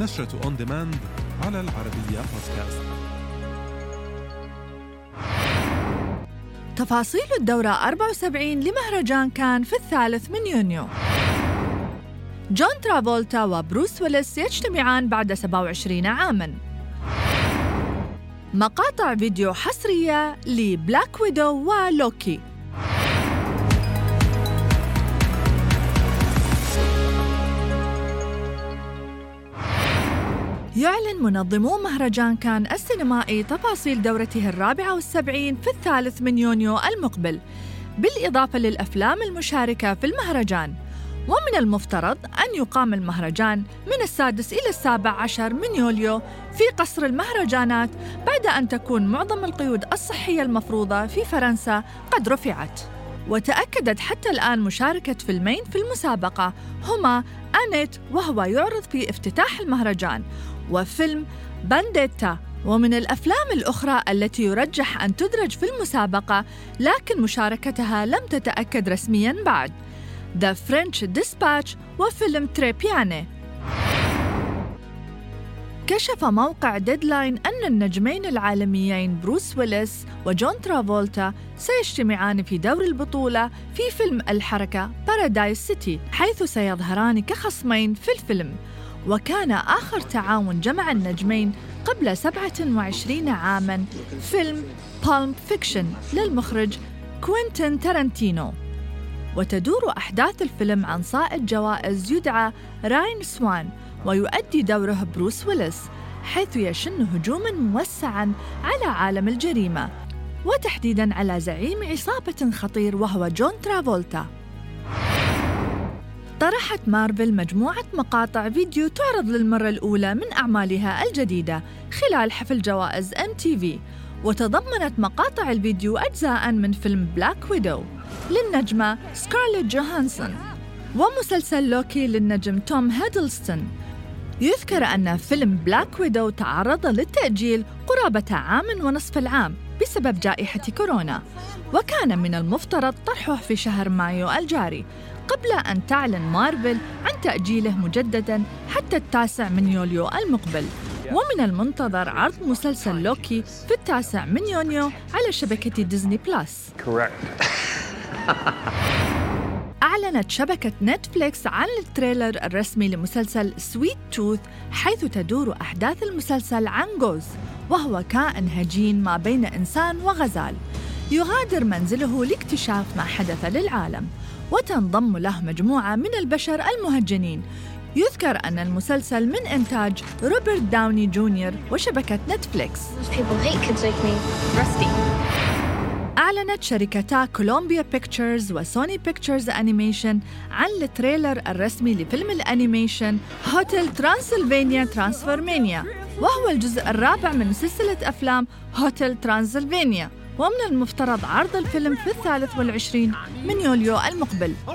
نشرة on demand على العربية بودكاست تفاصيل الدورة 74 لمهرجان كان في الثالث من يونيو. جون ترافولتا وبروس ويلس يجتمعان بعد 27 عاماً. مقاطع فيديو حصرية ل Black Widow ولوكي. يعلن منظمو مهرجان كان السينمائي تفاصيل دورته الرابعة والسبعين في الثالث من يونيو المقبل بالإضافة للأفلام المشاركة في المهرجان. ومن المفترض أن يقام المهرجان من السادس إلى السابع عشر من يوليو في قصر المهرجانات بعد أن تكون معظم القيود الصحية المفروضة في فرنسا قد رفعت. وتأكدت حتى الآن مشاركة فيلمين في المسابقة هما أنيت وهو يعرض في افتتاح المهرجان وفيلم بينيديتا ومن الأفلام الأخرى التي يرجح أن تدرج في المسابقة لكن مشاركتها لم تتأكد رسمياً بعد. The French Dispatch وفيلم Tre Piani كشف موقع ديدلاين أن النجمين العالميين بروس ويلس وجون ترافولتا سيجتمعان في دور البطولة في فيلم الحركة Paradise City حيث سيظهران كخصمين في الفيلم. وكان آخر تعاون جمع النجمين قبل 27 عاماً فيلم Pulp Fiction للمخرج كوينتين تارانتينو. وتدور أحداث الفيلم عن صائد جوائز يدعى راين سوان ويؤدي دوره بروس ويلس حيث يشن هجوما موسعا على عالم الجريمة وتحديدا على زعيم عصابة خطير وهو جون ترافولتا. طرحت مارفل مجموعة مقاطع فيديو تعرض للمرة الأولى من أعمالها الجديدة خلال حفل جوائز في وتضمنت مقاطع الفيديو أجزاء من فيلم Black Widow للنجمة سكارليت جوهانسون ومسلسل لوكي للنجم توم هيدلستون. يذكر أن فيلم Black Widow تعرض للتأجيل قرابة عام ونصف العام بسبب جائحة كورونا. وكان من المفترض طرحه في شهر مايو الجاري قبل أن تعلن مارفل عن تأجيله مجددا حتى التاسع من يوليو المقبل. ومن المنتظر عرض مسلسل لوكي في التاسع من يونيو على شبكة ديزني بلس أعلنت شبكة نتفليكس عن ال trailer الرسمي لمسلسل Sweet Tooth حيث تدور أحداث المسلسل عن جاس. وهو كائن هجين ما بين إنسان وغزال. يغادر منزله لاكتشاف ما حدث للعالم وتنضم له مجموعة من البشر المهجنين. يذكر أن المسلسل من إنتاج روبرت داوني جونيور وشبكة نتفليكس. أعلنت شركتا Columbia Pictures و Sony Pictures Animation عن ال trailer الرسمي لفيلم ال animation Hotel Transylvania Transformania وهو الجزء الرابع من سلسلة أفلام Hotel Transylvania ومن المفترض عرض الفيلم في الثالث والعشرين من يوليو المقبل. Oh,